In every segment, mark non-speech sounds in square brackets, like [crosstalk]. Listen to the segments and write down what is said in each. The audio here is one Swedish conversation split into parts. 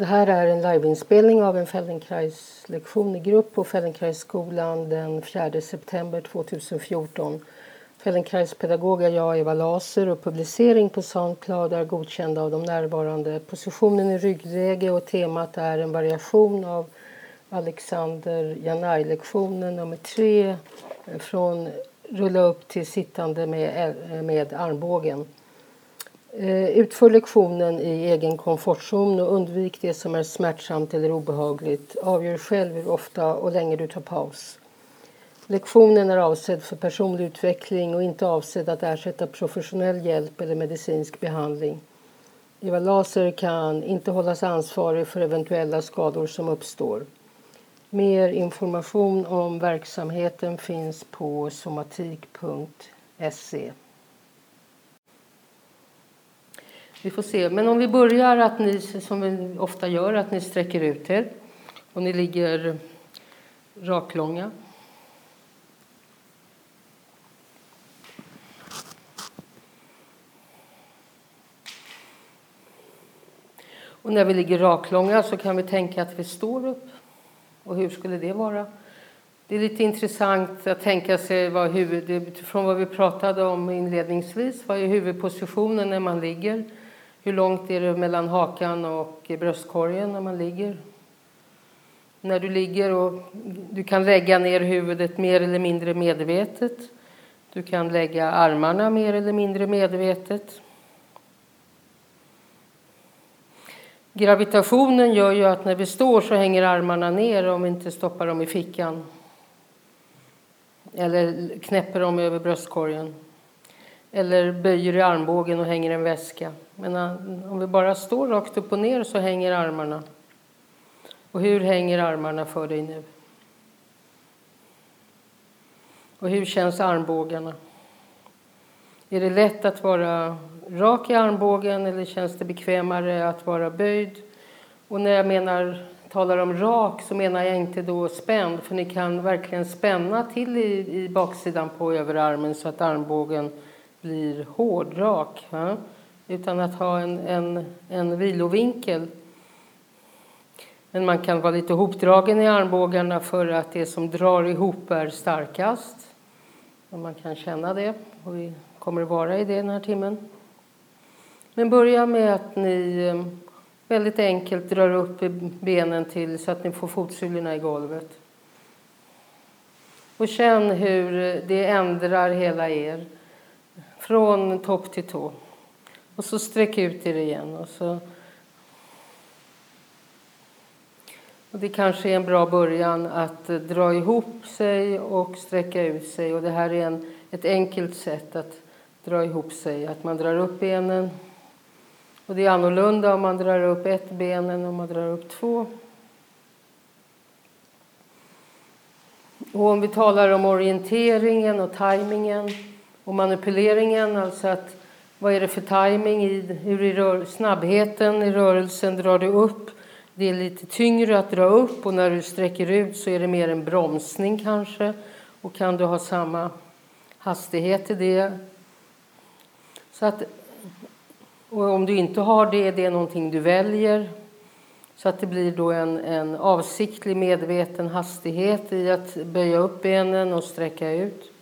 Det här är en liveinspelning av en Feldenkrais-lektion i grupp på Feldenkrais-skolan den 4 september 2014. Feldenkrais-pedagog är jag, Eva Laser, och publicering på Soundcloud är godkända av de närvarande. Positionen i ryggläge och temat är en variation av Alexander Janai-lektionen nummer tre eh, från rulla upp till sittande med, eh, med armbågen. Eh, utför lektionen i egen komfortzon och undvik det som är smärtsamt eller obehagligt. Avgör själv hur ofta och länge du tar paus. Lektionen är avsedd för personlig utveckling och inte avsedd att ersätta professionell hjälp eller medicinsk behandling. Eva Laser kan inte hållas ansvarig för eventuella skador som uppstår. Mer information om verksamheten finns på somatik.se. Vi får se. Men om vi börjar att ni, som vi ofta gör, att ni sträcker ut er och ni ligger raklånga. Och när vi ligger raklånga så kan vi tänka att vi står upp. Och hur skulle det vara? Det är lite intressant att tänka sig vad huvud, utifrån vad vi pratade om inledningsvis. Vad är huvudpositionen när man ligger? Hur långt är det mellan hakan och bröstkorgen när man ligger? När du ligger och du kan lägga ner huvudet mer eller mindre medvetet. Du kan lägga armarna mer eller mindre medvetet. Gravitationen gör ju att när vi står så hänger armarna ner om vi inte stoppar dem i fickan. Eller knäpper dem över bröstkorgen. Eller böjer i armbågen och hänger en väska. Men om vi bara står rakt upp och ner så hänger armarna. Och hur hänger armarna för dig nu? Och hur känns armbågarna? Är det lätt att vara rak i armbågen eller känns det bekvämare att vara böjd? Och när jag menar, talar om rak så menar jag inte då spänd för ni kan verkligen spänna till i, i baksidan på överarmen så att armbågen blir hård, rak. Utan att ha en, en, en vilovinkel. Men man kan vara lite hopdragen i armbågarna för att det som drar ihop är starkast. Och man kan känna det. Och vi kommer att vara i det den här timmen. Men börja med att ni eh, väldigt enkelt drar upp benen till så att ni får fotsulorna i golvet. Och känn hur det ändrar hela er från topp till tå. Och så sträck ut er igen. Och så och det kanske är en bra början att eh, dra ihop sig och sträcka ut sig. Och det här är en, ett enkelt sätt att dra ihop sig. Att man drar upp benen. Och det är annorlunda om man drar upp ett ben än om man drar upp två. Och om vi talar om orienteringen och tajmingen och manipuleringen, alltså att vad är det för timing i hur är snabbheten i rörelsen drar du upp. Det är lite tyngre att dra upp och när du sträcker ut så är det mer en bromsning kanske. Och kan du ha samma hastighet i det så att, och om du inte har det, det är någonting du väljer. Så att det blir då en, en avsiktlig medveten hastighet i att böja upp benen och sträcka ut.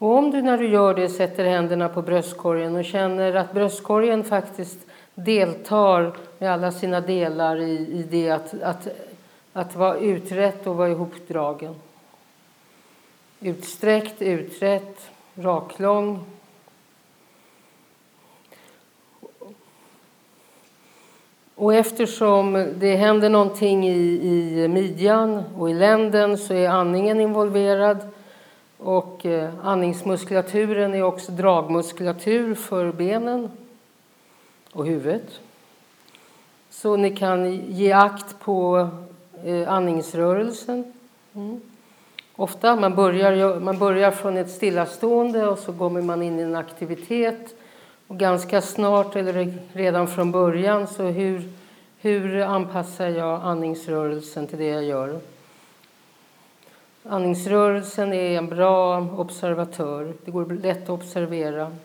Och om du när du gör det sätter händerna på bröstkorgen och känner att bröstkorgen faktiskt deltar med alla sina delar i, i det att, att, att vara uträtt och vara ihopdragen. Utsträckt, uträtt, raklång, Och eftersom det händer någonting i, i midjan och i länden så är andningen involverad. Och eh, andningsmuskulaturen är också dragmuskulatur för benen och huvudet. Så ni kan ge akt på eh, andningsrörelsen. Mm. Ofta man börjar man börjar från ett stillastående och så kommer man in i en aktivitet och ganska snart, eller redan från början, så hur, hur anpassar jag andningsrörelsen till det jag gör? Andningsrörelsen är en bra observatör. Det går lätt att observera.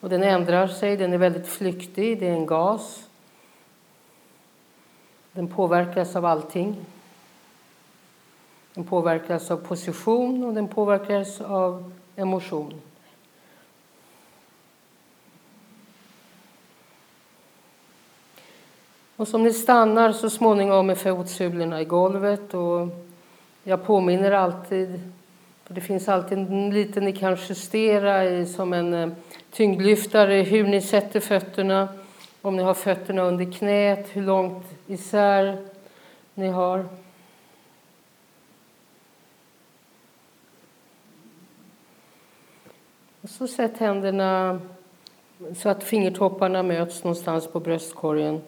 Och den ändrar sig, den är väldigt flyktig, det är en gas. Den påverkas av allting. Den påverkas av position och den påverkas av emotion. Och som ni stannar så småningom med fotsulorna i golvet och jag påminner alltid, det finns alltid en liten ni kan justera i som en eh, tyngdlyftare, hur ni sätter fötterna, om ni har fötterna under knät, hur långt isär ni har. Och så sätt händerna så att fingertopparna möts någonstans på bröstkorgen.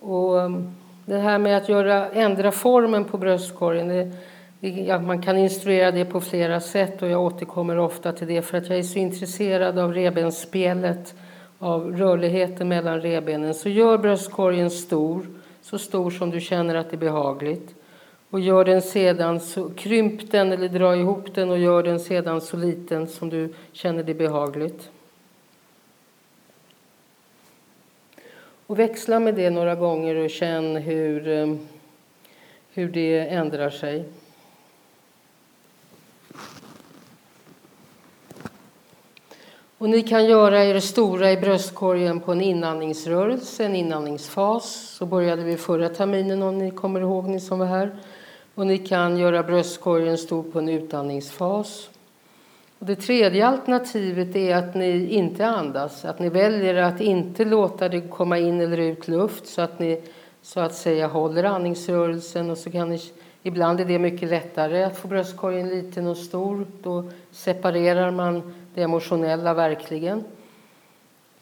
Och ehm, det här med att göra, ändra formen på bröstkorgen, det, det, ja, man kan instruera det på flera sätt och jag återkommer ofta till det för att jag är så intresserad av rebensspelet, av rörligheten mellan rebenen. Så gör bröstkorgen stor, så stor som du känner att det är behagligt. Och gör den sedan så, krymp den eller dra ihop den och gör den sedan så liten som du känner det behagligt. Och växla med det några gånger och känn hur, eh, hur det ändrar sig. Och ni kan göra er stora i bröstkorgen på en inandningsrörelse, en inandningsfas. Så började vi förra terminen om ni kommer ihåg, ni som var här. Och ni kan göra bröstkorgen stor på en utandningsfas. Och det tredje alternativet är att ni inte andas, att ni väljer att inte låta det komma in eller ut luft så att ni så att säga håller andningsrörelsen och så kan ni Ibland är det mycket lättare att få bröstkorgen liten och stor. Då separerar man det emotionella verkligen.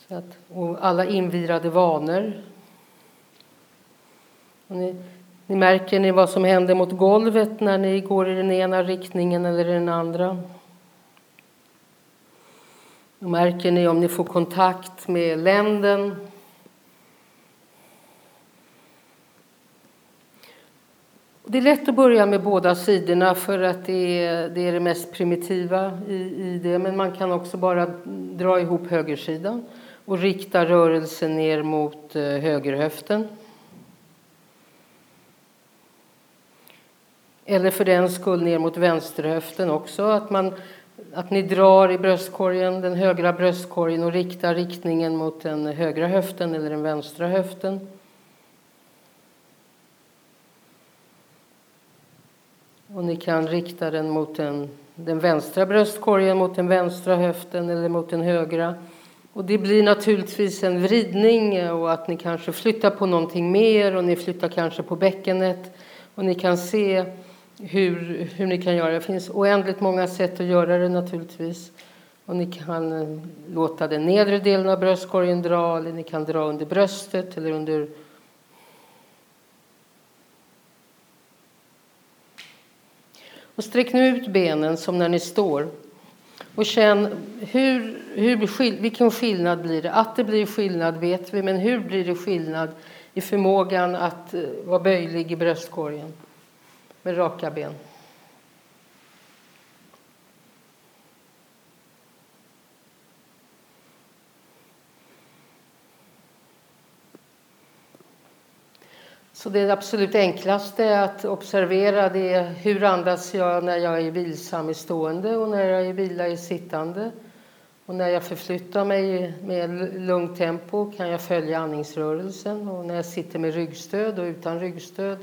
Så att, och alla invirade vanor. Ni, ni, märker ni vad som händer mot golvet när ni går i den ena riktningen eller den andra. Då märker ni om ni får kontakt med länden. Det är lätt att börja med båda sidorna för att det är det, är det mest primitiva i, i det. Men man kan också bara dra ihop högersidan och rikta rörelsen ner mot eh, högerhöften. Eller för den skull ner mot vänsterhöften också. Att man att ni drar i bröstkorgen, den högra bröstkorgen och riktar riktningen mot den högra höften eller den vänstra höften. Och ni kan rikta den mot den, den vänstra bröstkorgen mot den vänstra höften eller mot den högra. Och det blir naturligtvis en vridning och att ni kanske flyttar på någonting mer och ni flyttar kanske på bäckenet. Och ni kan se hur, hur ni kan göra. Det finns oändligt många sätt att göra det naturligtvis. Och ni kan eh, låta den nedre delen av bröstkorgen dra eller ni kan dra under bröstet eller under Och sträck nu ut benen som när ni står. Och känn hur, hur, vilken skillnad blir det? Att det blir skillnad vet vi, men hur blir det skillnad i förmågan att eh, vara böjlig i bröstkorgen? Med raka ben. Så det absolut enklaste att observera det är hur andas jag när jag är vilsam i stående och när jag är vila i sittande. Och när jag förflyttar mig med lugnt tempo kan jag följa andningsrörelsen och när jag sitter med ryggstöd och utan ryggstöd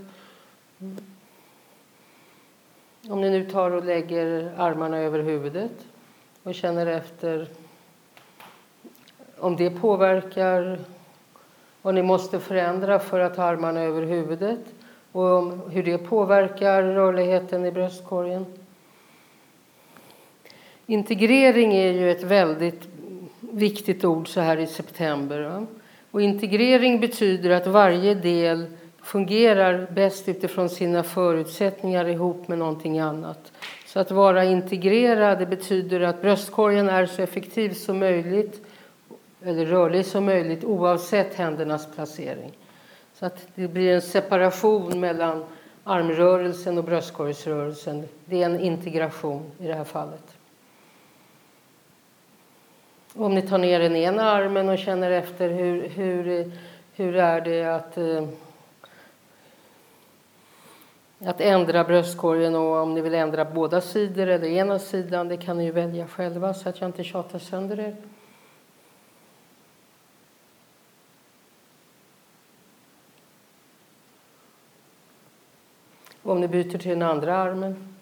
om ni nu tar och lägger armarna över huvudet och känner efter om det påverkar vad ni måste förändra för att ha armarna över huvudet och hur det påverkar rörligheten i bröstkorgen. Integrering är ju ett väldigt viktigt ord så här i september. Och integrering betyder att varje del fungerar bäst utifrån sina förutsättningar ihop med någonting annat. Så att vara integrerad det betyder att bröstkorgen är så effektiv som möjligt eller rörlig som möjligt oavsett händernas placering. Så att det blir en separation mellan armrörelsen och bröstkorgsrörelsen. Det är en integration i det här fallet. Om ni tar ner den ena armen och känner efter hur, hur hur är det att, eh, att ändra bröstkorgen och om ni vill ändra båda sidor eller ena sidan, det kan ni ju välja själva så att jag inte tjatar sönder er. Om ni byter till den andra armen.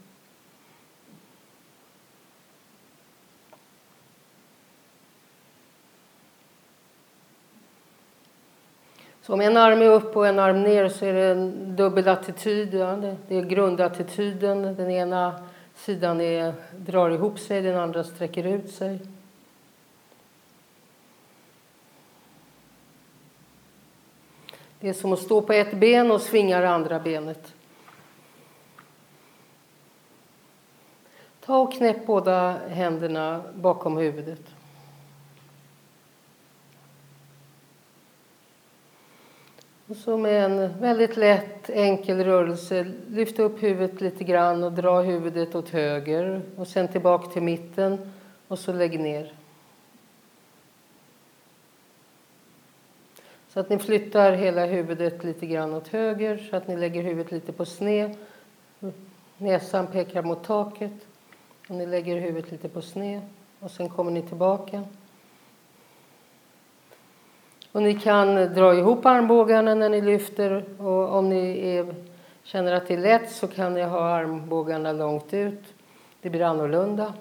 Så om en arm är upp och en arm ner så är det en dubbel attityd. Ja. Det är grundattityden. Den ena sidan är, drar ihop sig, den andra sträcker ut sig. Det är som att stå på ett ben och svinga det andra benet. Ta och knäpp båda händerna bakom huvudet. Och så med en väldigt lätt, enkel rörelse lyft upp huvudet lite grann och dra huvudet åt höger och sen tillbaka till mitten och så lägg ner. Så att ni flyttar hela huvudet lite grann åt höger så att ni lägger huvudet lite på sned. Näsan pekar mot taket och ni lägger huvudet lite på sned och sen kommer ni tillbaka. Och ni kan dra ihop armbågarna när ni lyfter och om ni är, känner att det är lätt så kan ni ha armbågarna långt ut. Det blir annorlunda.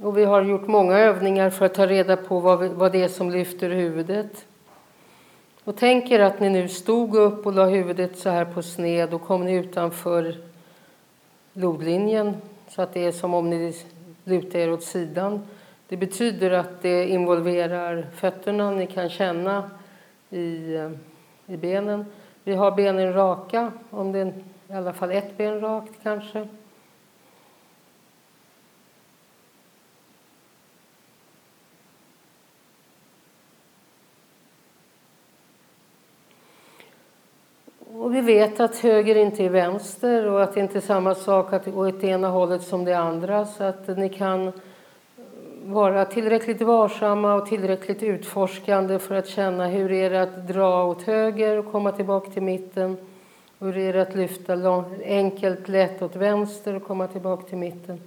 Och vi har gjort många övningar för att ta reda på vad, vi, vad det är som lyfter huvudet. Och tänk er att ni nu stod upp och la huvudet så här på sned och kom ni utanför lodlinjen så att det är som om ni lutar er åt sidan. Det betyder att det involverar fötterna. Ni kan känna i, eh, i benen. Vi har benen raka, om det är i alla fall ett ben rakt kanske. Och vi vet att höger inte är vänster och att det inte är samma sak att gå åt ena hållet som det andra. Så att ni kan vara tillräckligt varsamma och tillräckligt utforskande för att känna hur är det att dra åt höger och komma tillbaka till mitten. Hur är det att lyfta enkelt, lätt åt vänster och komma tillbaka till mitten.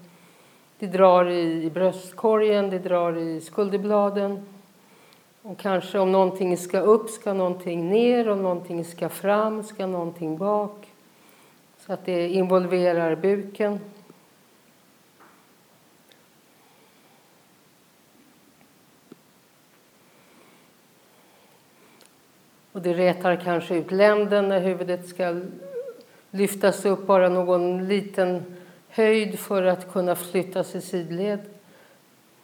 Det drar i bröstkorgen, det drar i skulderbladen. Och kanske om någonting ska upp ska någonting ner, om någonting ska fram ska någonting bak. Så att det involverar buken. Och det rätar kanske ut länden när huvudet ska lyftas upp bara någon liten höjd för att kunna flyttas i sidled.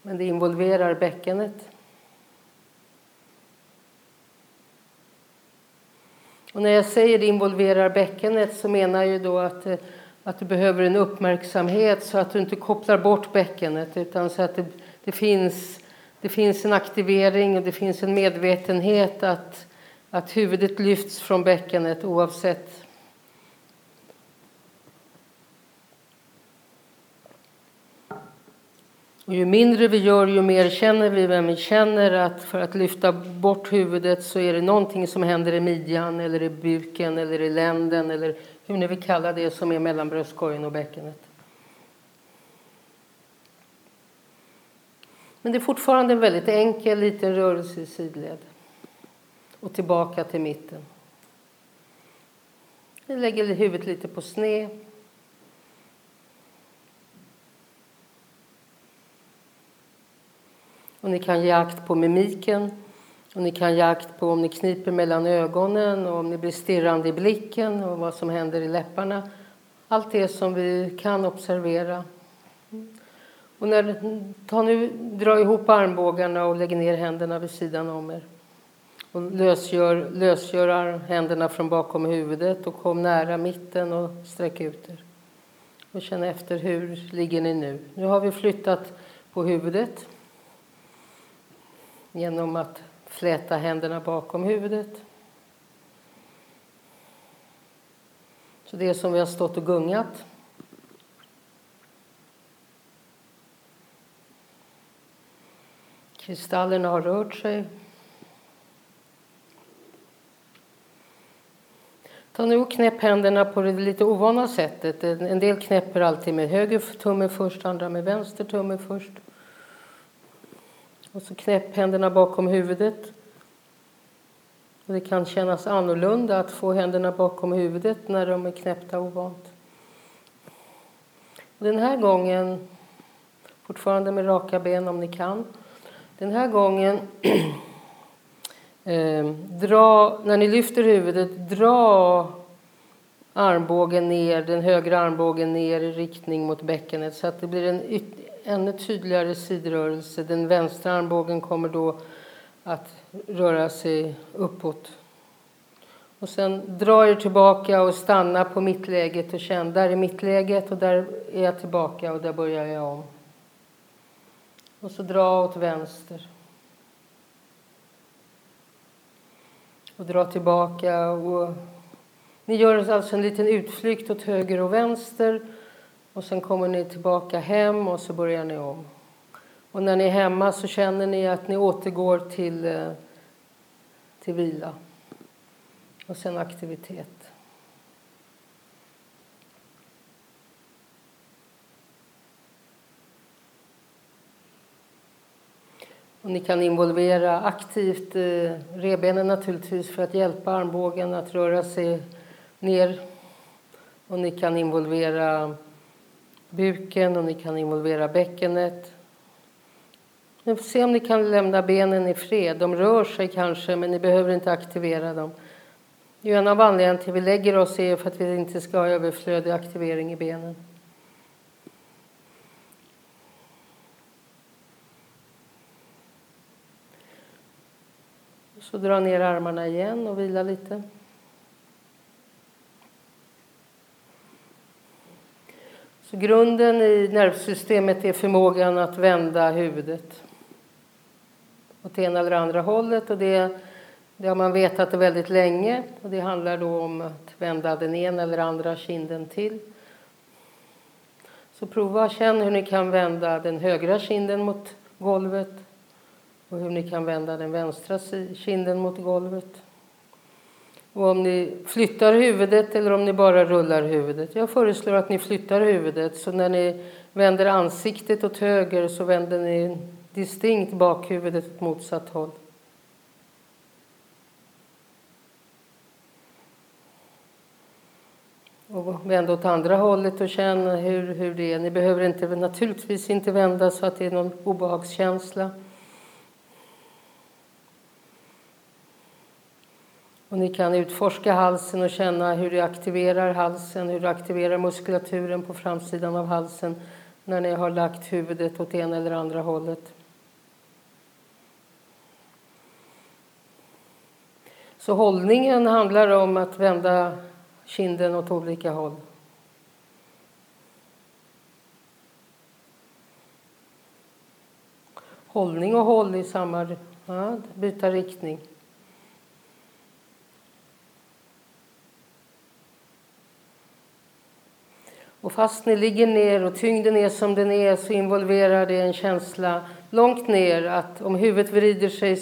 Men det involverar bäckenet. Och när jag säger det involverar bäckenet så menar jag då att, eh, att du behöver en uppmärksamhet så att du inte kopplar bort bäckenet utan så att det, det, finns, det finns en aktivering och det finns en medvetenhet att att huvudet lyfts från bäckenet oavsett Och ju mindre vi gör, ju mer känner vi vem vi känner att för att lyfta bort huvudet så är det någonting som händer i midjan eller i buken eller i länden eller hur ni vill kalla det som är mellan bröstkorgen och bäckenet. Men det är fortfarande en väldigt enkel liten rörelse i sidled och tillbaka till mitten. Vi lägger huvudet lite på sned. Och ni kan ge akt på mimiken. Och ni kan ge akt på om ni kniper mellan ögonen och om ni blir stirrande i blicken och vad som händer i läpparna. Allt det som vi kan observera. Och när, ta nu, dra ihop armbågarna och lägg ner händerna vid sidan om er. Och lösgör, lösgör händerna från bakom huvudet och kom nära mitten och sträck ut er. Och känn efter hur ligger ni nu. Nu har vi flyttat på huvudet genom att fläta händerna bakom huvudet. Så det är som vi har stått och gungat. Kristallerna har rört sig. Ta nu och knäpp händerna på det lite ovana sättet. En del knäpper alltid med höger tumme först, andra med vänster tumme först. Och så knäpp händerna bakom huvudet. Det kan kännas annorlunda att få händerna bakom huvudet när de är knäppta ovant. Den här gången, fortfarande med raka ben om ni kan, den här gången [clears throat] eh, dra, när ni lyfter huvudet, dra armbågen ner, den högra armbågen ner i riktning mot bäckenet så att det blir en ännu tydligare sidrörelse. Den vänstra armbågen kommer då att röra sig uppåt. Och sen dra er tillbaka och stanna på mittläget och känn, där är mittläget och där är jag tillbaka och där börjar jag om. Och så dra åt vänster. Och dra tillbaka och ni gör alltså en liten utflykt åt höger och vänster och sen kommer ni tillbaka hem och så börjar ni om. Och när ni är hemma så känner ni att ni återgår till, eh, till vila och sen aktivitet. Och ni kan involvera aktivt eh, rebenen naturligtvis för att hjälpa armbågen att röra sig ner. Och ni kan involvera buken och ni kan involvera bäckenet. Se om ni kan lämna benen i fred. De rör sig kanske, men ni behöver inte aktivera dem. En av anledningarna till att vi lägger oss är för att vi inte ska ha överflödig aktivering i benen. Så dra ner armarna igen och vila lite. Så grunden i nervsystemet är förmågan att vända huvudet åt ena eller andra hållet. Och det, det har man vetat väldigt länge. Och det handlar då om att vända den ena eller andra kinden till. Så prova känn hur ni kan vända den högra kinden mot golvet och hur ni kan vända den vänstra kinden mot golvet. Och om ni flyttar huvudet eller om ni bara rullar huvudet. Jag föreslår att ni flyttar huvudet så när ni vänder ansiktet åt höger så vänder ni distinkt bakhuvudet åt motsatt håll. Och vänd åt andra hållet och känn hur, hur det är. Ni behöver inte, naturligtvis inte vända så att det är någon obehagskänsla. Och ni kan utforska halsen och känna hur det aktiverar halsen, hur det aktiverar muskulaturen på framsidan av halsen när ni har lagt huvudet åt ena eller andra hållet. Så hållningen handlar om att vända kinden åt olika håll. Hållning och håll i samma... Ja, byta riktning. Och fast ni ligger ner och tyngden är som den är så involverar det en känsla långt ner att om huvudet vrider sig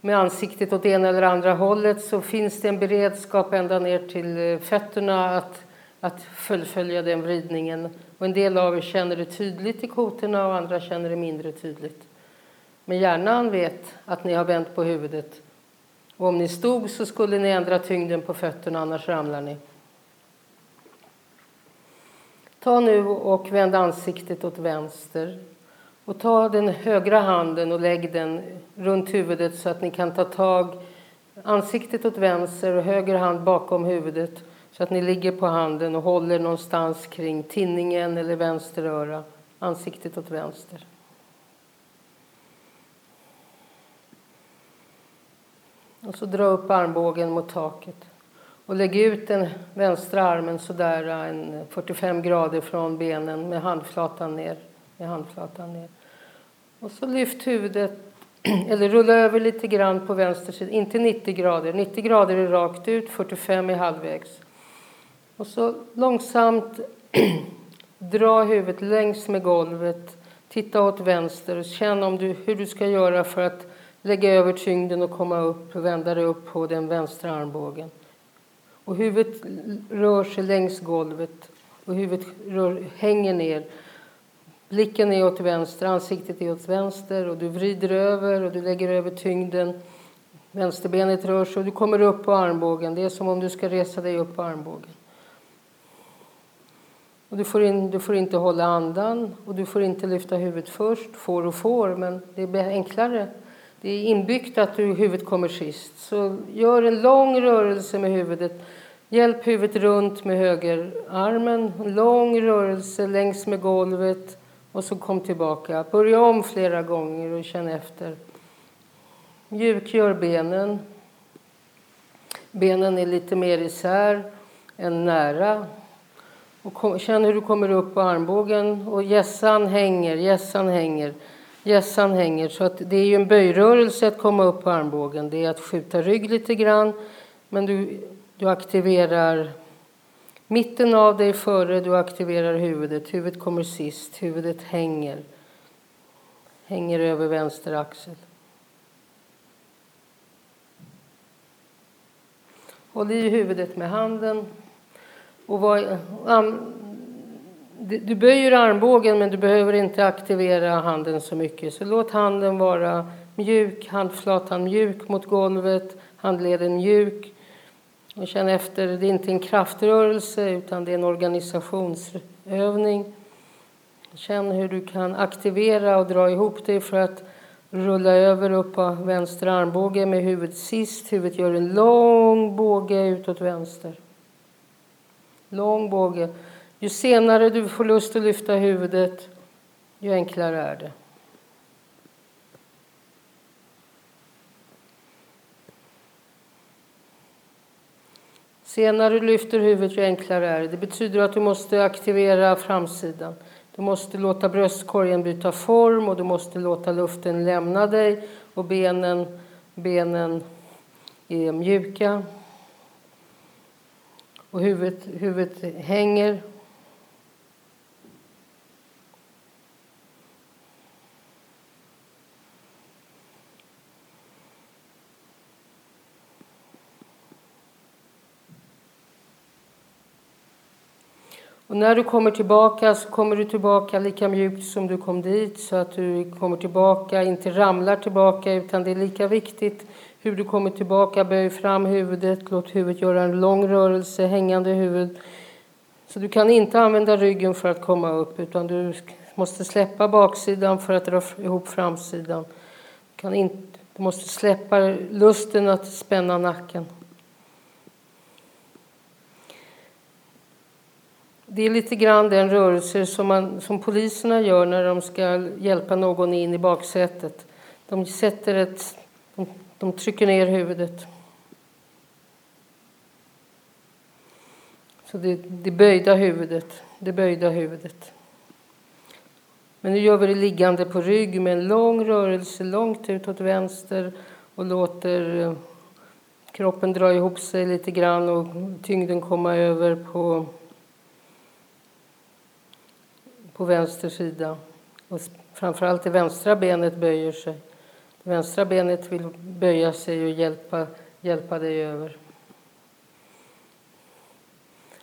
med ansiktet åt ena eller andra hållet så finns det en beredskap ända ner till eh, fötterna att, att fullfölja den vridningen. Och en del av er känner det tydligt i kotorna och andra känner det mindre tydligt. Men hjärnan vet att ni har vänt på huvudet. Och om ni stod så skulle ni ändra tyngden på fötterna, annars ramlar ni. Ta nu och vänd ansiktet åt vänster. Och ta den högra handen och lägg den runt huvudet så att ni kan ta tag ansiktet åt vänster och höger hand bakom huvudet så att ni ligger på handen och håller någonstans kring tinningen eller vänster öra, ansiktet åt vänster. Och så dra upp armbågen mot taket. Och lägg ut den vänstra armen sådär en 45 grader från benen med handflatan ner. Med handflatan ner. Och så lyft huvudet, [clears throat] eller rulla över lite grann på vänster sida. Inte 90 grader. 90 grader är rakt ut, 45 är halvvägs. Och så långsamt [clears throat] dra huvudet längs med golvet Titta åt vänster och känn om du, hur du ska göra för att lägga över tyngden och komma upp och vända dig upp på den vänstra armbågen. Och huvudet rör sig längs golvet och huvudet rör, hänger ner. Blicken är åt vänster, ansiktet är åt vänster och du vrider över och du lägger över tyngden. Vänsterbenet rör sig och du kommer upp på armbågen. Det är som om du ska resa dig upp på armbågen. Och du, får in, du får inte hålla andan och du får inte lyfta huvudet först. Får och får, men det är enklare. Det är inbyggt att du, huvudet kommer sist. Så gör en lång rörelse med huvudet. Hjälp huvudet runt med högerarmen. En lång rörelse längs med golvet och så kom tillbaka. Börja om flera gånger och känn efter. Mjukgör benen. Benen är lite mer isär än nära. Och kom, känn hur du kommer upp på armbågen och gässan hänger, gässan hänger, gässan hänger. Så att det är ju en böjrörelse att komma upp på armbågen. Det är att skjuta rygg lite grann, men du, du aktiverar mitten av dig före du aktiverar huvudet. Huvudet kommer sist, huvudet hänger. Hänger över vänster axel. Håll i huvudet med handen. Och var, du böjer armbågen men du behöver inte aktivera handen så mycket. Så låt handen vara mjuk, handflatan mjuk mot golvet, handleden mjuk. Och känn efter, det är inte en kraftrörelse utan det är en organisationsövning. Känn hur du kan aktivera och dra ihop dig för att rulla över upp på vänster armbåge med huvudet sist. Huvudet gör en lång båge utåt vänster. Lång båge. Ju senare du får lust att lyfta huvudet, ju enklare är det. Senare du lyfter huvudet, ju enklare är det. Det betyder att du måste aktivera framsidan. Du måste låta bröstkorgen byta form och du måste låta luften lämna dig och benen, benen är mjuka. Och huvudet, huvudet hänger. Och när du kommer tillbaka så kommer du tillbaka lika mjukt som du kom dit så att du kommer tillbaka, inte ramlar tillbaka utan det är lika viktigt hur du kommer tillbaka. Böj fram huvudet, låt huvudet göra en lång rörelse, hängande huvud. Så du kan inte använda ryggen för att komma upp utan du måste släppa baksidan för att dra ihop framsidan. Du, kan inte, du måste släppa lusten att spänna nacken. Det är lite grann den rörelse som, man, som poliserna gör när de ska hjälpa någon in i baksätet. De sätter ett de trycker ner huvudet. Så det, det böjda huvudet, det böjda huvudet. Men nu gör vi det liggande på rygg med en lång rörelse långt ut åt vänster och låter eh, kroppen dra ihop sig lite grann och tyngden komma över på, på vänster sida. Och framförallt det vänstra benet böjer sig. Det Vänstra benet vill böja sig och hjälpa, hjälpa dig över.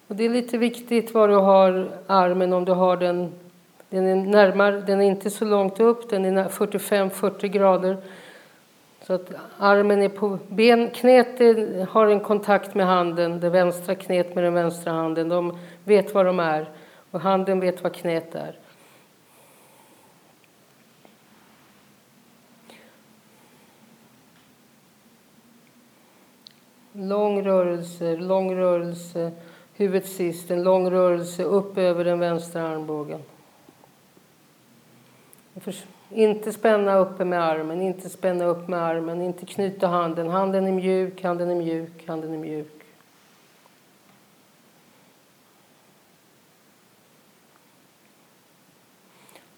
Och det är lite viktigt var du har armen, om du har den den är, närmare, den är inte så långt upp, den är 45-40 grader. Så att armen är på ben, knät har en kontakt med handen, det vänstra knät med den vänstra handen. De vet var de är och handen vet var knät är. Lång rörelse, lång rörelse, huvudet sist, en lång rörelse upp över den vänstra armbågen. Inte spänna uppe med armen, inte spänna upp med armen, inte knyta handen. Handen är mjuk, handen är mjuk, handen är mjuk.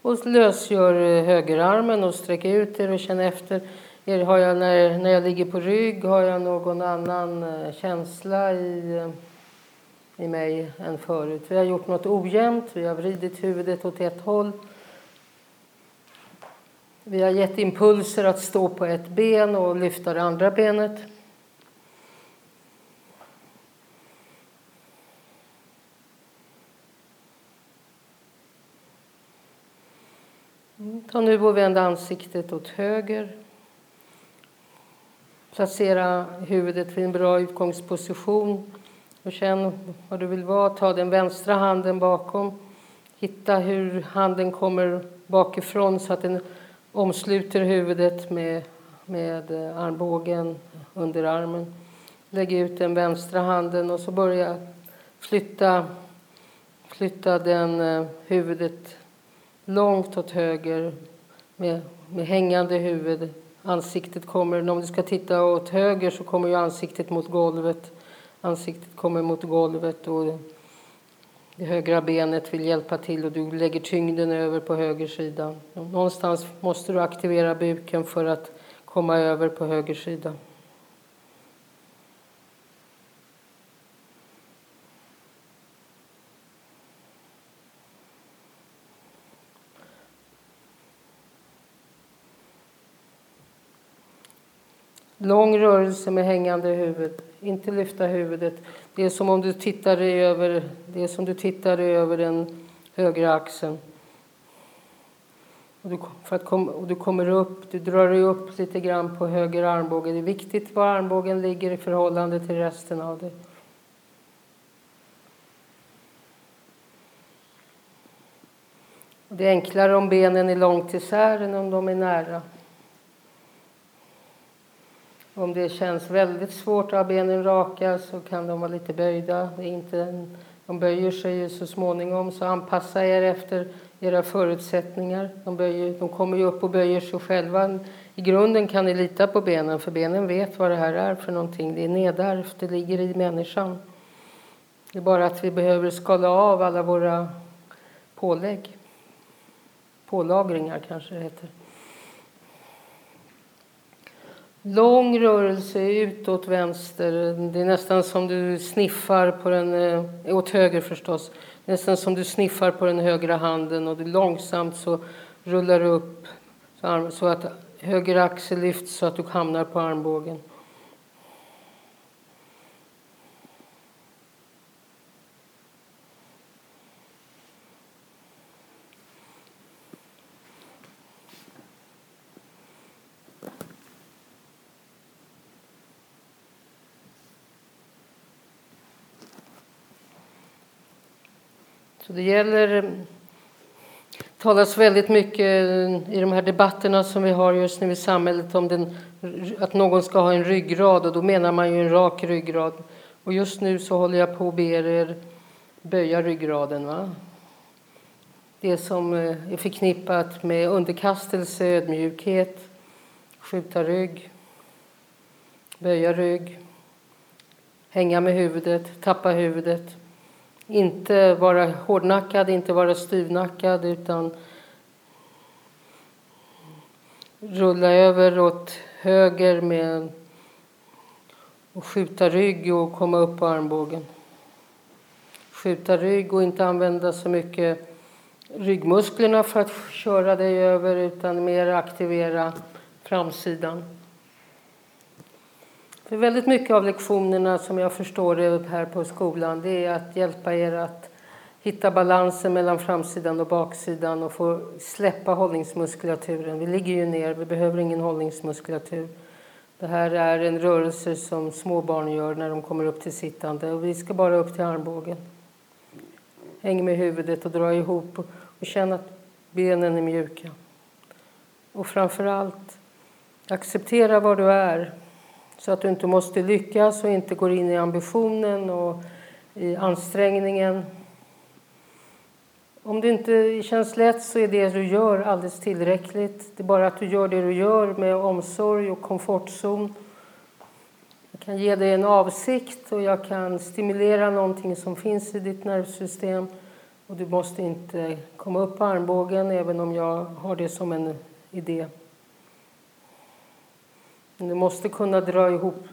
Och lösgör eh, högerarmen och sträcker ut er och känner efter har jag när, när jag ligger på rygg, har jag någon annan eh, känsla i, eh, i mig än förut? Vi har gjort något ojämnt, vi har vridit huvudet åt ett håll. Vi har gett impulser att stå på ett ben och lyfta det andra benet. Ta nu och vänd ansiktet åt höger. Placera huvudet vid en bra utgångsposition och känn var du vill vara. Ta den vänstra handen bakom. Hitta hur handen kommer bakifrån så att den omsluter huvudet med, med eh, armbågen under armen. Lägg ut den vänstra handen och så börja flytta, flytta den eh, huvudet långt åt höger med, med hängande huvud. Ansiktet kommer, om du ska titta åt höger så kommer ju ansiktet mot golvet. Ansiktet kommer mot golvet och det högra benet vill hjälpa till och du lägger tyngden över på höger sida. Någonstans måste du aktivera buken för att komma över på höger sida. Lång rörelse med hängande huvud. Inte lyfta huvudet. Det är som om du tittar över, det är som du tittar över den högra axeln. Och du, för att kom, och du kommer upp, du drar dig upp lite grann på höger armbåge. Det är viktigt var armbågen ligger i förhållande till resten av dig. Det är enklare om benen är långt isär än om de är nära. Om det känns väldigt svårt att ha benen raka så kan de vara lite böjda. Det är inte, de böjer sig ju så småningom, så anpassa er efter era förutsättningar. De, böjer, de kommer ju upp och böjer sig själva. I grunden kan ni lita på benen, för benen vet vad det här är för någonting. Det är nedärvt, det ligger i människan. Det är bara att vi behöver skala av alla våra pålägg. Pålagringar kanske det heter. Lång rörelse utåt vänster. Det är nästan som du sniffar på den, eh, åt höger förstås. Nästan som du sniffar på den högra handen och det långsamt så rullar du upp så att höger axel lyfts så att du hamnar på armbågen. Så det gäller eh, talas väldigt mycket i de här debatterna som vi har just nu i samhället om den, att någon ska ha en ryggrad och då menar man ju en rak ryggrad. Och just nu så håller jag på att be er böja ryggraden. Va? Det som eh, är förknippat med underkastelse, ödmjukhet, skjuta rygg, böja rygg, hänga med huvudet, tappa huvudet. Inte vara hårdnackad, inte vara styvnackad utan rulla över åt höger med och skjuta rygg och komma upp på armbågen. Skjuta rygg och inte använda så mycket ryggmusklerna för att köra dig över utan mer aktivera framsidan. För väldigt mycket av lektionerna som jag förstår det här på skolan det är att hjälpa er att hitta balansen mellan framsidan och baksidan och få släppa hållningsmuskulaturen. Vi ligger ju ner, vi behöver ingen hållningsmuskulatur. Det här är en rörelse som små barn gör när de kommer upp till sittande och vi ska bara upp till armbågen. Häng med huvudet och dra ihop och känn att benen är mjuka. Och framför allt acceptera var du är. Så att du inte måste lyckas och inte går in i ambitionen och i ansträngningen. Om det inte känns lätt så är det du gör alldeles tillräckligt. Det är bara att du gör det du gör med omsorg och komfortzon. Jag kan ge dig en avsikt och jag kan stimulera någonting som finns i ditt nervsystem. Och du måste inte komma upp på armbågen även om jag har det som en idé. Du måste kunna dra ihop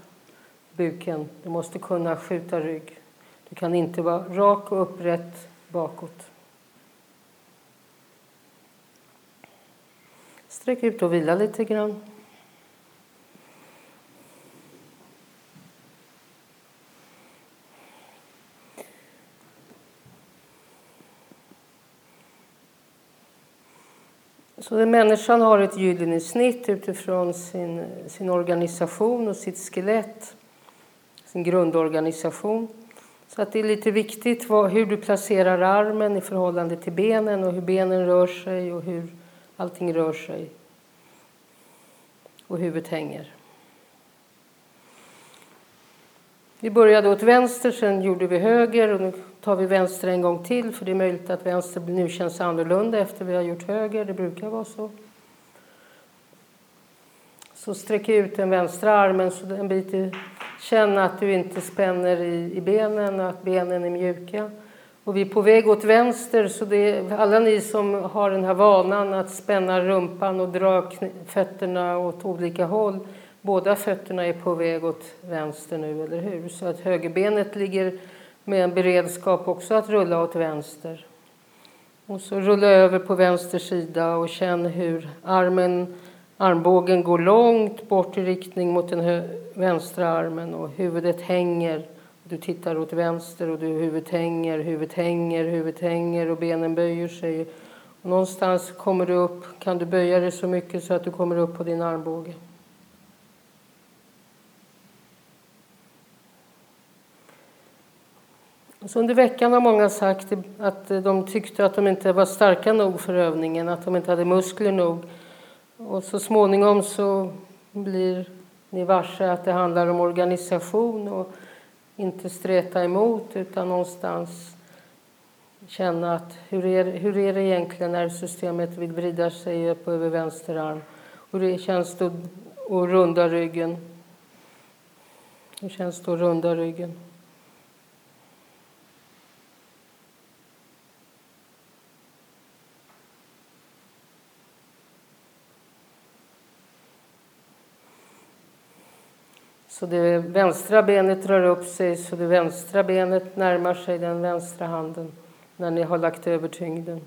buken. Du måste kunna skjuta rygg. Du kan inte vara rak och upprätt bakåt. Sträck ut och vila lite grann. Så människan har ett gyllene snitt utifrån sin, sin organisation och sitt skelett, sin grundorganisation. Så att det är lite viktigt vad, hur du placerar armen i förhållande till benen och hur benen rör sig och hur allting rör sig. Och huvudet hänger. Vi började åt vänster, sen gjorde vi höger och nu tar vi vänster en gång till för det är möjligt att vänster nu känns annorlunda efter vi har gjort höger. Det brukar vara så. Så sträck ut den vänstra armen så en bit. Känn att du inte spänner i, i benen och att benen är mjuka. Och vi är på väg åt vänster, så det är, alla ni som har den här vanan att spänna rumpan och dra fötterna åt olika håll Båda fötterna är på väg åt vänster nu, eller hur? Så att högerbenet ligger med en beredskap också att rulla åt vänster. Och så rulla över på vänster sida och känn hur armen, armbågen går långt bort i riktning mot den vänstra armen och huvudet hänger. Du tittar åt vänster och du, huvudet hänger, huvudet hänger, huvudet hänger och benen böjer sig. Och någonstans kommer du upp, kan du böja dig så mycket så att du kommer upp på din armbåge. Så under veckan har många sagt att de tyckte att de inte var starka nog för övningen, att de inte hade muskler nog. Och så småningom så blir ni varse att det handlar om organisation och inte streta emot utan någonstans känna att hur är, hur är det egentligen när systemet vill vrida sig upp över vänster arm? Hur det känns det att runda ryggen? Hur känns det att runda ryggen? Så det vänstra benet drar upp sig så det vänstra benet närmar sig den vänstra handen när ni har lagt över tyngden.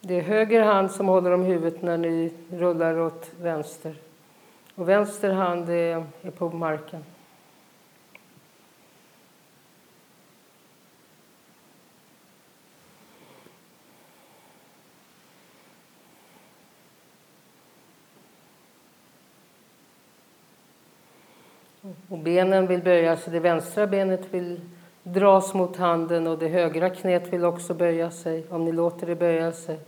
Det är höger hand som håller om huvudet när ni rullar åt vänster. Och vänster hand är, är på marken. Och benen vill böja sig. Det vänstra benet vill dras mot handen och det högra knät vill också böja sig, om ni låter det böja sig.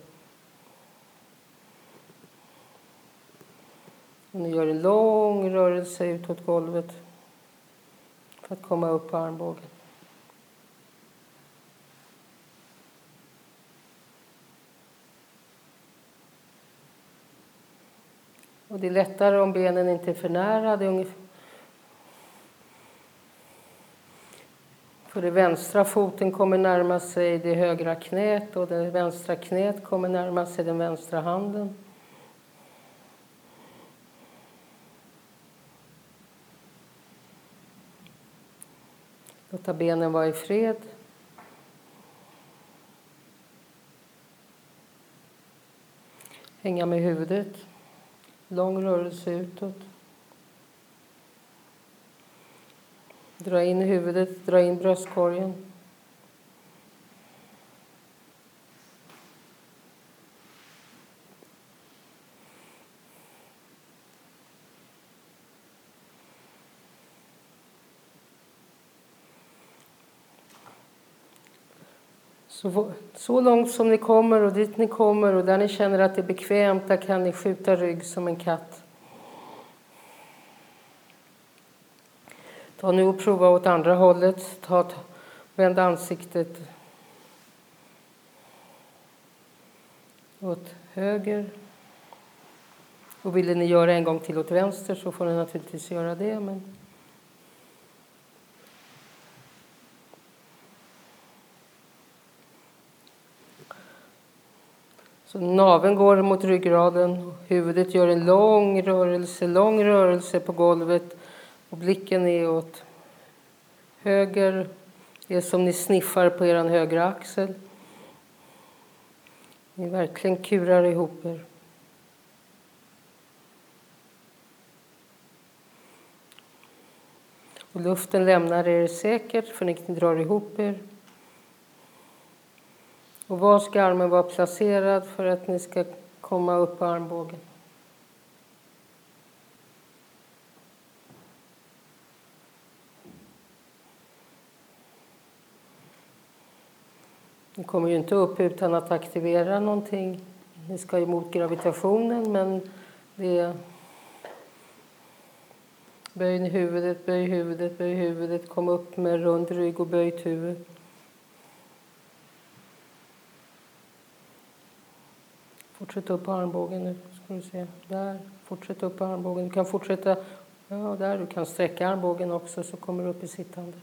Och ni gör en lång rörelse utåt golvet för att komma upp på armbågen. Och det är lättare om benen inte är för nära. Det är ungefär Så det vänstra foten kommer närma sig det högra knät och det vänstra knät kommer närma sig den vänstra handen. Låta benen vara i fred. Hänga med huvudet. Lång rörelse utåt. Dra in huvudet, dra in bröstkorgen. Så, så långt som ni kommer och dit ni kommer och där ni känner att det är bekvämt, där kan ni skjuta rygg som en katt. Ta nu och prova åt andra hållet. Ta, vänd ansiktet åt höger. Och vill ni göra en gång till åt vänster så får ni naturligtvis göra det. Men... Så naven går mot ryggraden, huvudet gör en lång rörelse, lång rörelse på golvet och blicken är åt höger Det är som ni sniffar på er högra axel. Ni verkligen kurar ihop er. Och luften lämnar er säkert för ni drar ihop er. Och var ska armen vara placerad för att ni ska komma upp på armbågen? Ni kommer ju inte upp utan att aktivera någonting. Ni ska emot gravitationen men det Böj huvudet, böj huvudet, böj huvudet. Kom upp med rund rygg och böjt huvud. Fortsätt upp på armbågen nu. Ska du se. Där. Fortsätt upp på armbågen. Du kan fortsätta. Ja, där. Du kan sträcka armbågen också så kommer du upp i sittande.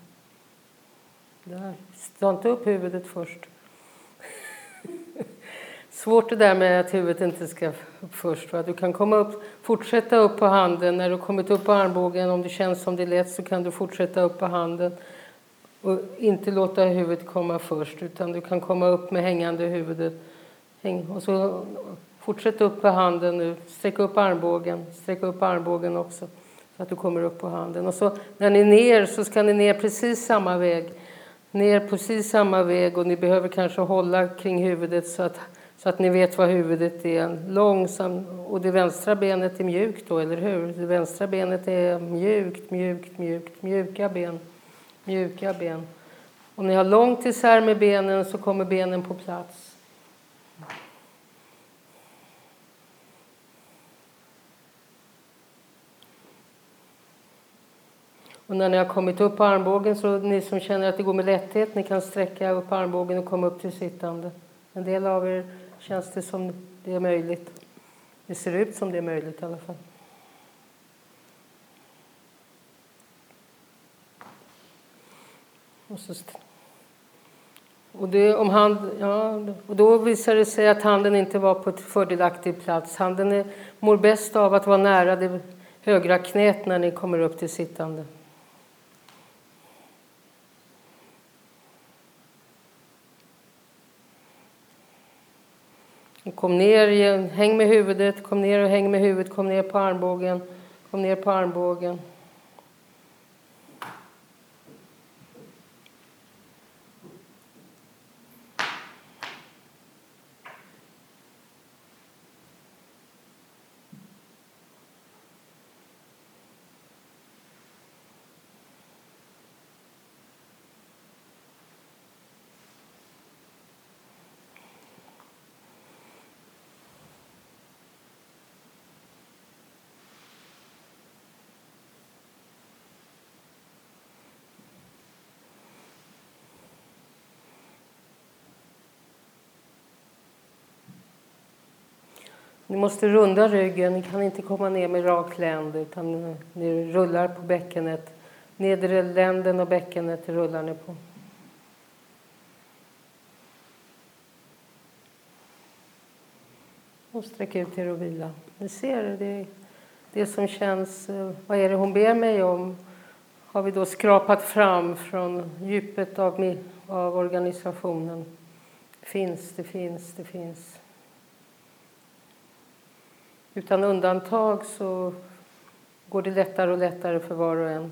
Där. Stå inte upp huvudet först. [laughs] Svårt det där med att huvudet inte ska upp först. Va? Du kan komma upp, fortsätta upp på handen. När du kommit upp på armbågen, om det känns som det är lätt, så kan du fortsätta upp på handen. Och inte låta huvudet komma först, utan du kan komma upp med hängande huvudet. Häng, och så fortsätt upp på handen nu. Sträck upp armbågen. Sträck upp armbågen också, så att du kommer upp på handen. Och så när ni är ner så ska ni ner precis samma väg. Ner precis samma väg och ni behöver kanske hålla kring huvudet så att så att ni vet vad huvudet är. Långsam, och det vänstra benet är mjukt då, eller hur? Det vänstra benet är mjukt, mjukt, mjukt, mjuka ben. Mjuka ben. Om ni har långt isär med benen så kommer benen på plats. Och när ni har kommit upp på armbågen så ni som känner att det går med lätthet, ni kan sträcka upp armbågen och komma upp till sittande. En del av er känns det som det är möjligt. Det ser ut som det är möjligt i alla fall. Och, så, och, det, om hand, ja, och då visar det sig att handen inte var på ett fördelaktig plats. Handen är, mår bäst av att vara nära det högra knät när ni kommer upp till sittande. Kom ner igen, häng med huvudet, kom ner och häng med huvudet, kom ner på armbågen, kom ner på armbågen. Ni måste runda ryggen, ni kan inte komma ner med rak länd utan ni rullar på bäckenet. Nedre länden och bäckenet rullar ni på. Och sträck ut er och vila. Ni ser det, det som känns, eh, vad är det hon ber mig om? Har vi då skrapat fram från djupet av, av organisationen. Finns, det finns, det finns. Utan undantag så går det lättare och lättare för var och en.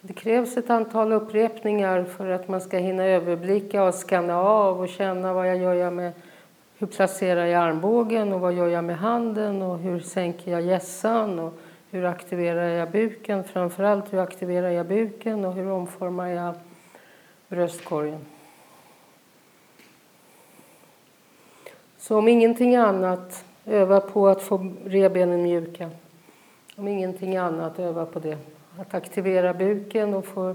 Så det krävs ett antal upprepningar för att man ska hinna överblicka och skanna av och känna vad jag gör med hur placerar jag armbågen och vad gör jag med handen och hur sänker jag gässan och hur aktiverar jag buken? Framförallt hur aktiverar jag buken och hur omformar jag bröstkorgen? Så om ingenting annat, öva på att få revbenen mjuka. Om ingenting annat, öva på det. Att aktivera buken och få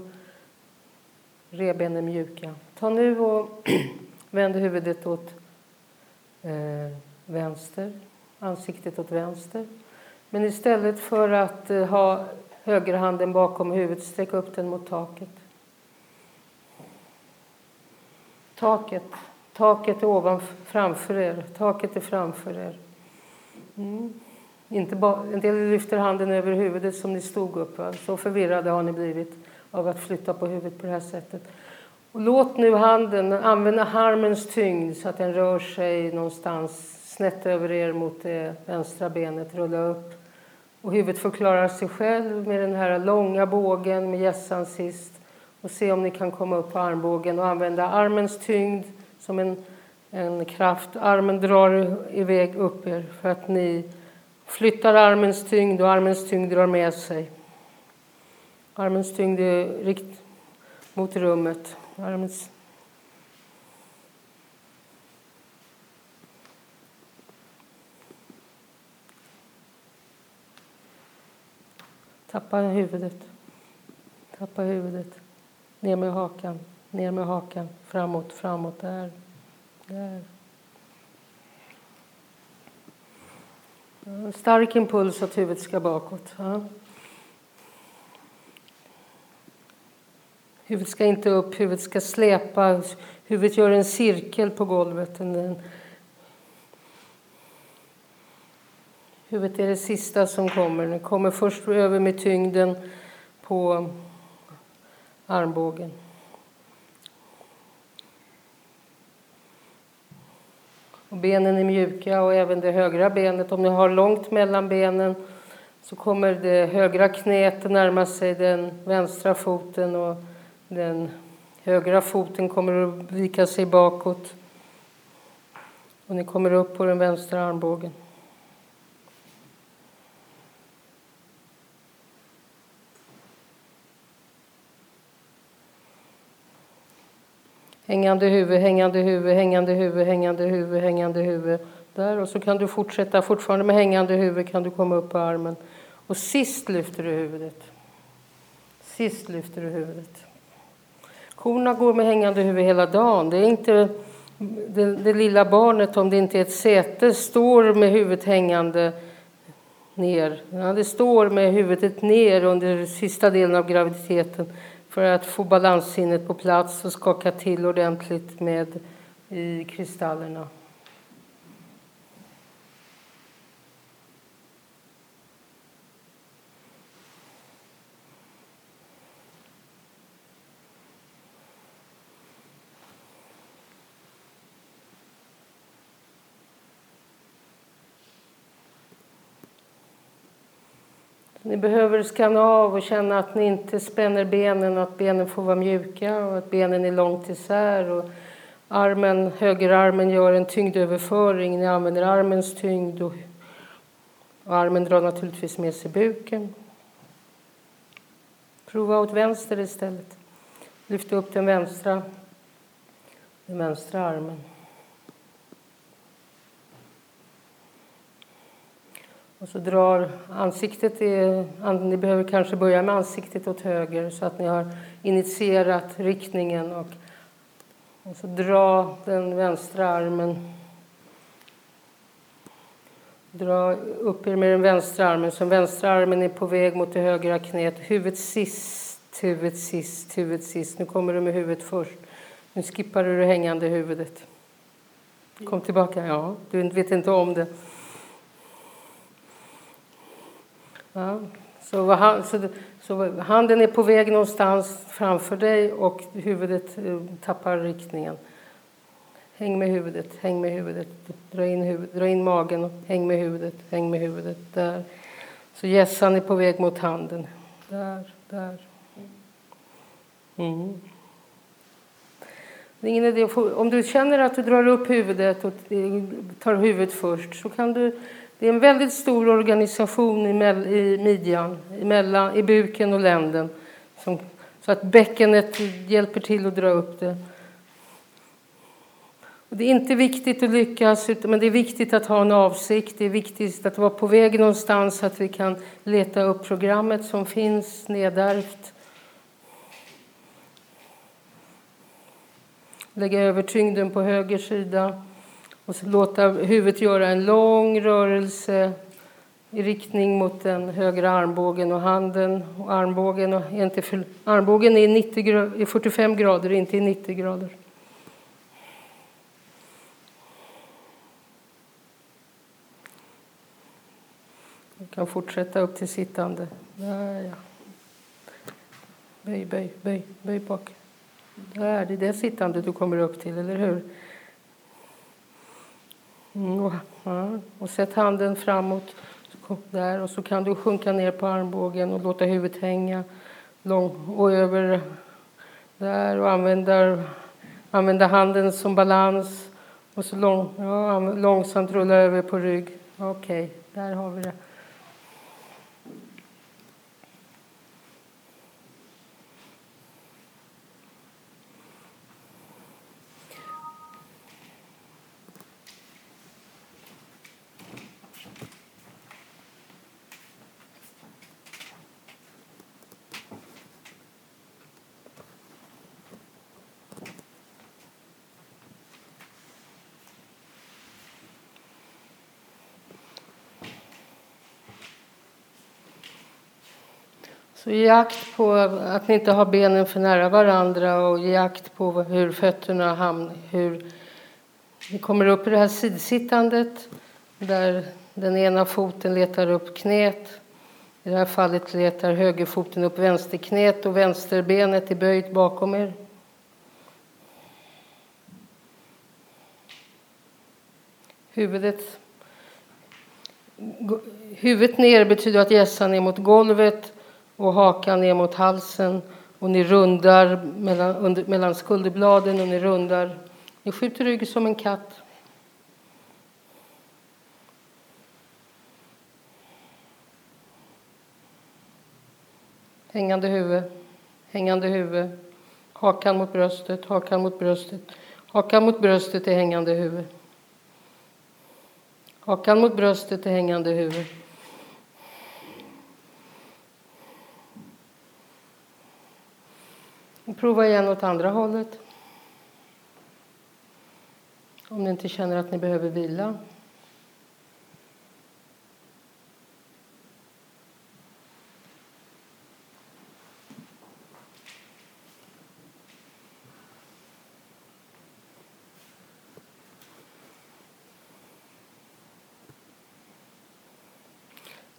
revbenen mjuka. Ta nu och [clears throat] vänd huvudet åt eh, vänster, ansiktet åt vänster. Men istället för att eh, ha högerhanden bakom huvudet, sträck upp den mot taket. Taket. Taket är ovan, framför er. Taket är framför er. Mm. Inte bara, en del lyfter handen över huvudet som ni stod upp. Va? Så förvirrade har ni blivit av att flytta på huvudet på det här sättet. Och låt nu handen, använda armens tyngd så att den rör sig någonstans snett över er mot det vänstra benet. Rulla upp. Och huvudet förklarar sig själv med den här långa bågen med gässan sist. Och se om ni kan komma upp på armbågen och använda armens tyngd som en, en kraft. Armen drar iväg upp er för att ni flyttar armens tyngd och armens tyngd drar med sig. Armens tyngd är rikt mot rummet. Armens Tappa huvudet. Tappa huvudet. Ner med hakan. Ner med hakan. Framåt, framåt. Där. Där. Stark impuls att huvudet ska bakåt. Ja. Huvudet ska inte upp, huvudet ska släpa. Huvudet gör en cirkel på golvet. Huvudet är det sista som kommer. Det kommer först över med tyngden på armbågen. Och benen är mjuka och även det högra benet. Om ni har långt mellan benen så kommer det högra knät närma sig den vänstra foten och den högra foten kommer att vika sig bakåt. Och ni kommer upp på den vänstra armbågen. Hängande huvud, hängande huvud, hängande huvud, hängande huvud, hängande huvud. Där och så kan du fortsätta, fortfarande med hängande huvud kan du komma upp på armen. Och sist lyfter du huvudet. Sist lyfter du huvudet. Korna går med hängande huvud hela dagen. Det är inte det, det lilla barnet, om det inte är ett säte, står med huvudet hängande ner. Ja, det står med huvudet ner under sista delen av graviditeten för att få balanssinnet på plats och skaka till ordentligt med i kristallerna. Ni behöver skanna av och känna att ni inte spänner benen, att benen får vara mjuka och att benen är långt isär. Och armen, högerarmen gör en tyngdöverföring. Ni använder armens tyngd och, och armen drar naturligtvis med sig buken. Prova åt vänster istället. Lyft upp den vänstra, den vänstra armen. Och så drar ansiktet, i, ni behöver kanske börja med ansiktet åt höger så att ni har initierat riktningen. Och, och så dra den vänstra armen. Dra upp er med den vänstra armen så vänstra armen är på väg mot det högra knät. Huvudet sist, huvudet sist, huvudet sist. Nu kommer du med huvudet först. Nu skippar du det hängande huvudet. Kom tillbaka. Ja, du vet inte om det. Ja. Så, så, så, handen är på väg någonstans framför dig och huvudet eh, tappar riktningen. Häng med huvudet, häng med huvudet, dra in, huvud, dra in magen, häng med huvudet, häng med huvudet. Där. Så gässan är på väg mot handen. Där, där. Mm. Det är ingen idé om du känner att du drar upp huvudet och eh, tar huvudet först så kan du det är en väldigt stor organisation i midjan, i buken och länden. Som, så att bäckenet hjälper till att dra upp det. Och det är inte viktigt att lyckas, men det är viktigt att ha en avsikt. Det är viktigt att vara på väg någonstans så att vi kan leta upp programmet som finns nedärvt. Lägga över tyngden på höger sida. Och så låta huvudet göra en lång rörelse i riktning mot den högra armbågen och handen. Och armbågen, och inte för, armbågen är, 90 är 45 grader, inte i 90 grader. Du kan fortsätta upp till sittande. Där, ja. Böj, böj, böj, böj bak. Där, det är det sittande du kommer upp till, eller hur? Mm, och, och sätt handen framåt där och så kan du sjunka ner på armbågen och låta huvudet hänga lång, och över där och använda, använda handen som balans och så lång, ja, långsamt rulla över på rygg. Okej, okay, där har vi det. Så jakt på att ni inte har benen för nära varandra och jakt på hur fötterna hamnar, hur vi kommer upp i det här sidsittandet där den ena foten letar upp knät. I det här fallet letar högerfoten upp vänsterknät och vänsterbenet är böjt bakom er. Huvudet, huvudet ner betyder att gässan är mot golvet och hakan ner mot halsen och ni rundar mellan, under, mellan skulderbladen och ni rundar. Ni skjuter rygg som en katt. Hängande huvud, hängande huvud. Hakan mot bröstet, hakan mot bröstet. Hakan mot bröstet är hängande huvud. Hakan mot bröstet är hängande huvud. Och prova igen åt andra hållet. Om ni inte känner att ni behöver vila.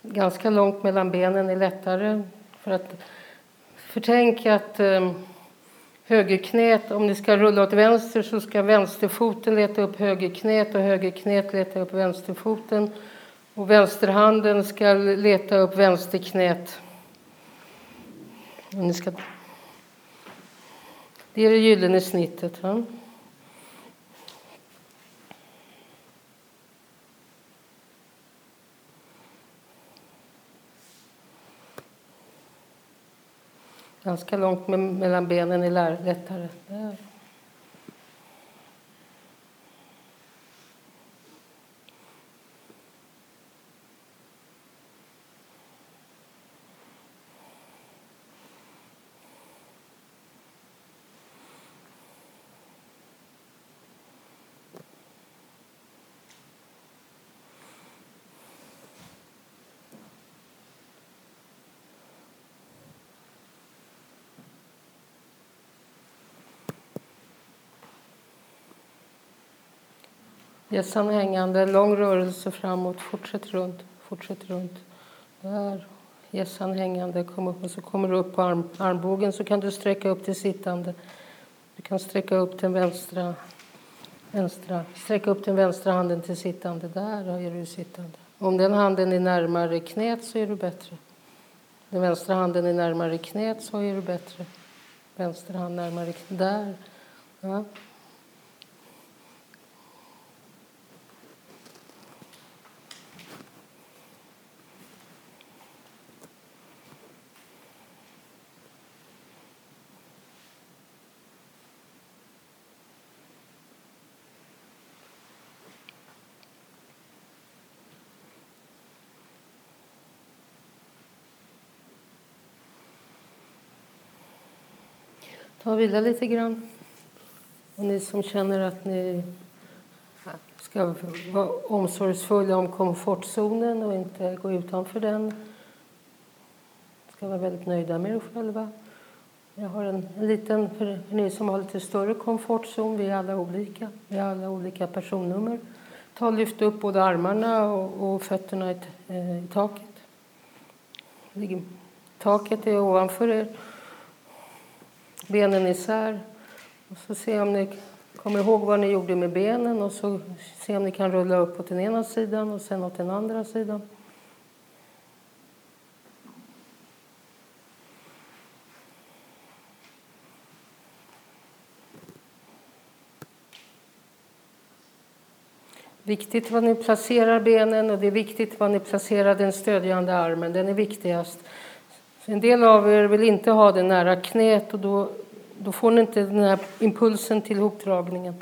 Ganska långt mellan benen är lättare. För att, för tänk att ehm, högerknät, om ni ska rulla åt vänster så ska vänsterfoten leta upp högerknät och högerknät leta upp vänsterfoten. Och vänsterhanden ska leta upp vänsterknät. Ni ska... Det är det gyllene snittet. Va? Ganska långt mellan benen är lättare. Där. Hjässan hängande, lång rörelse framåt, fortsätt runt, fortsätt runt. Där, hjässan hängande, kom upp och så kommer du upp på arm, armbågen så kan du sträcka upp till sittande. Du kan sträcka upp den vänstra, vänstra, sträcka upp den vänstra handen till sittande. Där är du sittande. Om den handen är närmare knät så är du bättre. Den vänstra handen är närmare knät så är du bättre. Vänster hand närmare knät. Där. Ja. Ta och vila lite grann. Och ni som känner att ni ska vara omsorgsfulla om komfortzonen och inte gå utanför den ska vara väldigt nöjda med er själva. Jag har en, en liten, för ni som har lite större komfortzon, vi är alla olika. Vi har alla olika personnummer. Ta och lyft upp både armarna och, och fötterna i, eh, i taket. Taket är ovanför er. Benen isär. Och så se om ni kommer ihåg vad ni gjorde med benen och så se om ni kan rulla upp åt den ena sidan och sen åt den andra sidan. Viktigt var ni placerar benen och det är viktigt var ni placerar den stödjande armen. Den är viktigast. En del av er vill inte ha det nära knät och då, då får ni inte den här impulsen till hopdragningen.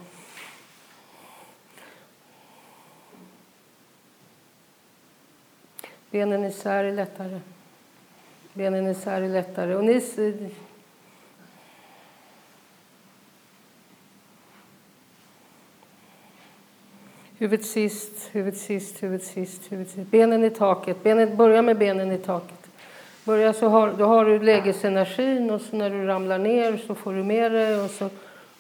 Benen isär är lättare. Benen isär är lättare. Och ni, Huvudet sist, huvudet sist, huvudet sist, huvudet sist. Benen i taket. Benet, börja med benen i taket. Börja så har, då har du lägesenergin och så när du ramlar ner så får du med dig... och så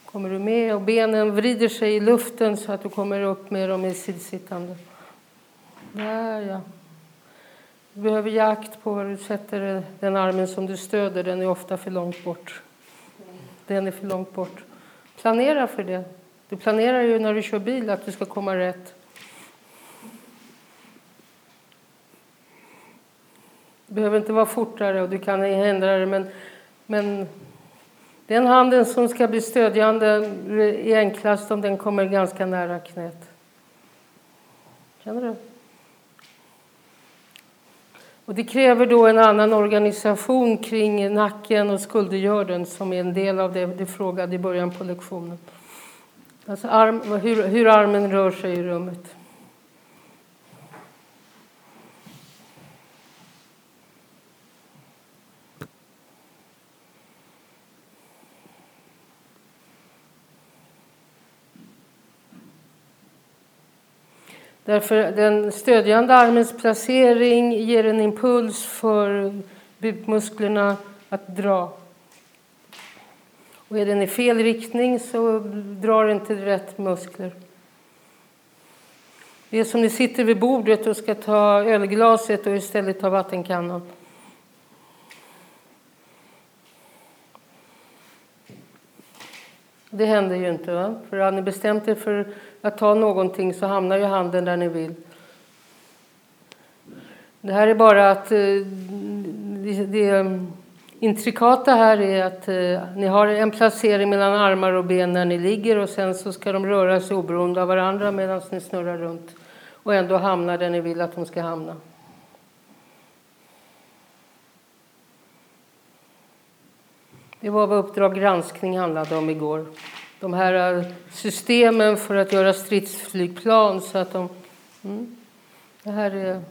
kommer du med och benen vrider sig i luften så att du kommer upp med dem i sidsittande. Där ja. Du behöver jakt på var du sätter den armen som du stöder. Den är ofta för långt bort. Den är för långt bort. Planera för det. Du planerar ju när du kör bil att du ska komma rätt. Behöver inte vara fortare och du kan ändra det men, men den handen som ska bli stödjande är enklast om den kommer ganska nära knät. Känner du? Och det kräver då en annan organisation kring nacken och skuldergörden som är en del av det du frågade i början på lektionen. Alltså arm, hur, hur armen rör sig i rummet. Därför den stödjande armens placering ger en impuls för bukmusklerna att dra. Och är den i fel riktning så drar inte rätt muskler. Det är som ni sitter vid bordet och ska ta ölglaset och istället ta vattenkannan. Det händer ju inte. Va? För har ni bestämt er för att ta någonting så hamnar ju handen där ni vill. Det här är bara att eh, det, det intrikata här är att eh, ni har en placering mellan armar och ben när ni ligger och sen så ska de röra sig oberoende av varandra medan ni snurrar runt och ändå hamna där ni vill att de ska hamna. Det var vad Uppdrag granskning handlade om igår. De här eh, systemen för att göra stridsflygplan så att de... Mm, det här är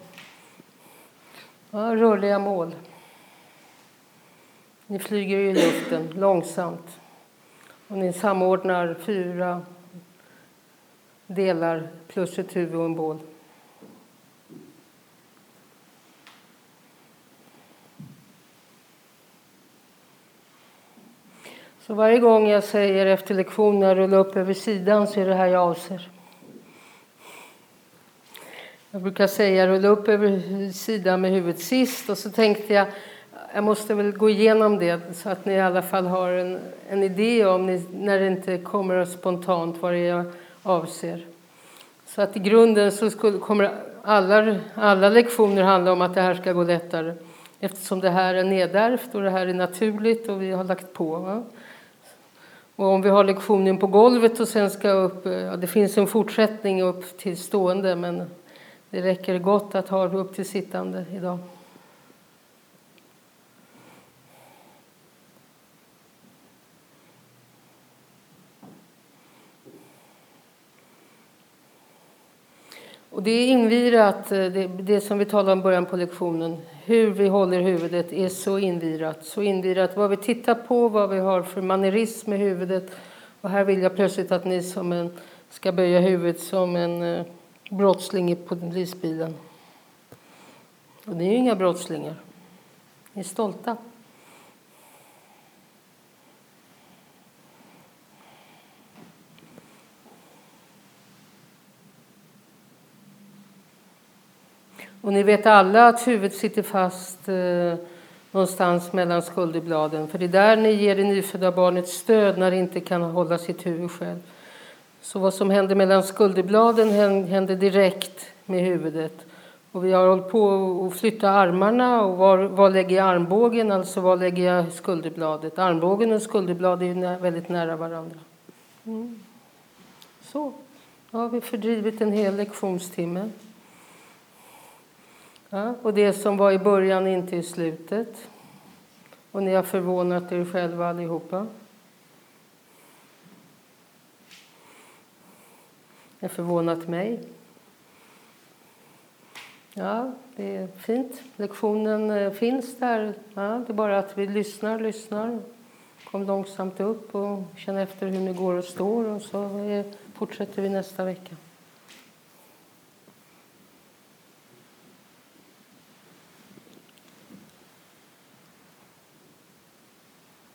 ja, rörliga mål. Ni flyger i luften långsamt och ni samordnar fyra delar plus ett huvud och en bål. Så varje gång jag säger efter lektionen rulla upp över sidan så är det här jag avser. Jag brukar säga rulla upp över sidan med huvudet sist och så tänkte jag jag måste väl gå igenom det så att ni i alla fall har en, en idé om ni, när det inte kommer spontant vad det är jag avser. Så att i grunden så skulle, kommer alla, alla lektioner handla om att det här ska gå lättare eftersom det här är nedärvt och det här är naturligt och vi har lagt på. Va? Och om vi har lektionen på golvet och sen ska upp, eh, ja, det finns en fortsättning upp till stående men det räcker gott att ha upp till sittande idag. Och det är invirat, eh, det, det som vi talade om i början på lektionen, hur vi håller huvudet är så invirat. Så invirat vad vi tittar på, vad vi har för manerism i huvudet. Och här vill jag plötsligt att ni som en, ska böja huvudet som en eh, brottsling i polisbilen. Och ni är ju inga brottslingar. Ni är stolta. Och ni vet alla att huvudet sitter fast eh, någonstans mellan skulderbladen. För det är där ni ger det nyfödda barnet stöd när det inte kan hålla sitt huvud själv. Så vad som händer mellan skulderbladen händer direkt med huvudet. Och vi har hållit på att flytta armarna och var, var lägger jag armbågen, alltså var lägger jag skulderbladet. Armbågen och skulderbladet är ju väldigt nära varandra. Mm. Så, då har vi fördrivit en hel lektionstimme. Ja, och det som var i början inte i slutet. Och ni har förvånat er själva allihopa. Ni har förvånat mig. Ja, det är fint. Lektionen eh, finns där. Ja, det är bara att vi lyssnar, lyssnar. Kom långsamt upp och känn efter hur ni går och står och så eh, fortsätter vi nästa vecka.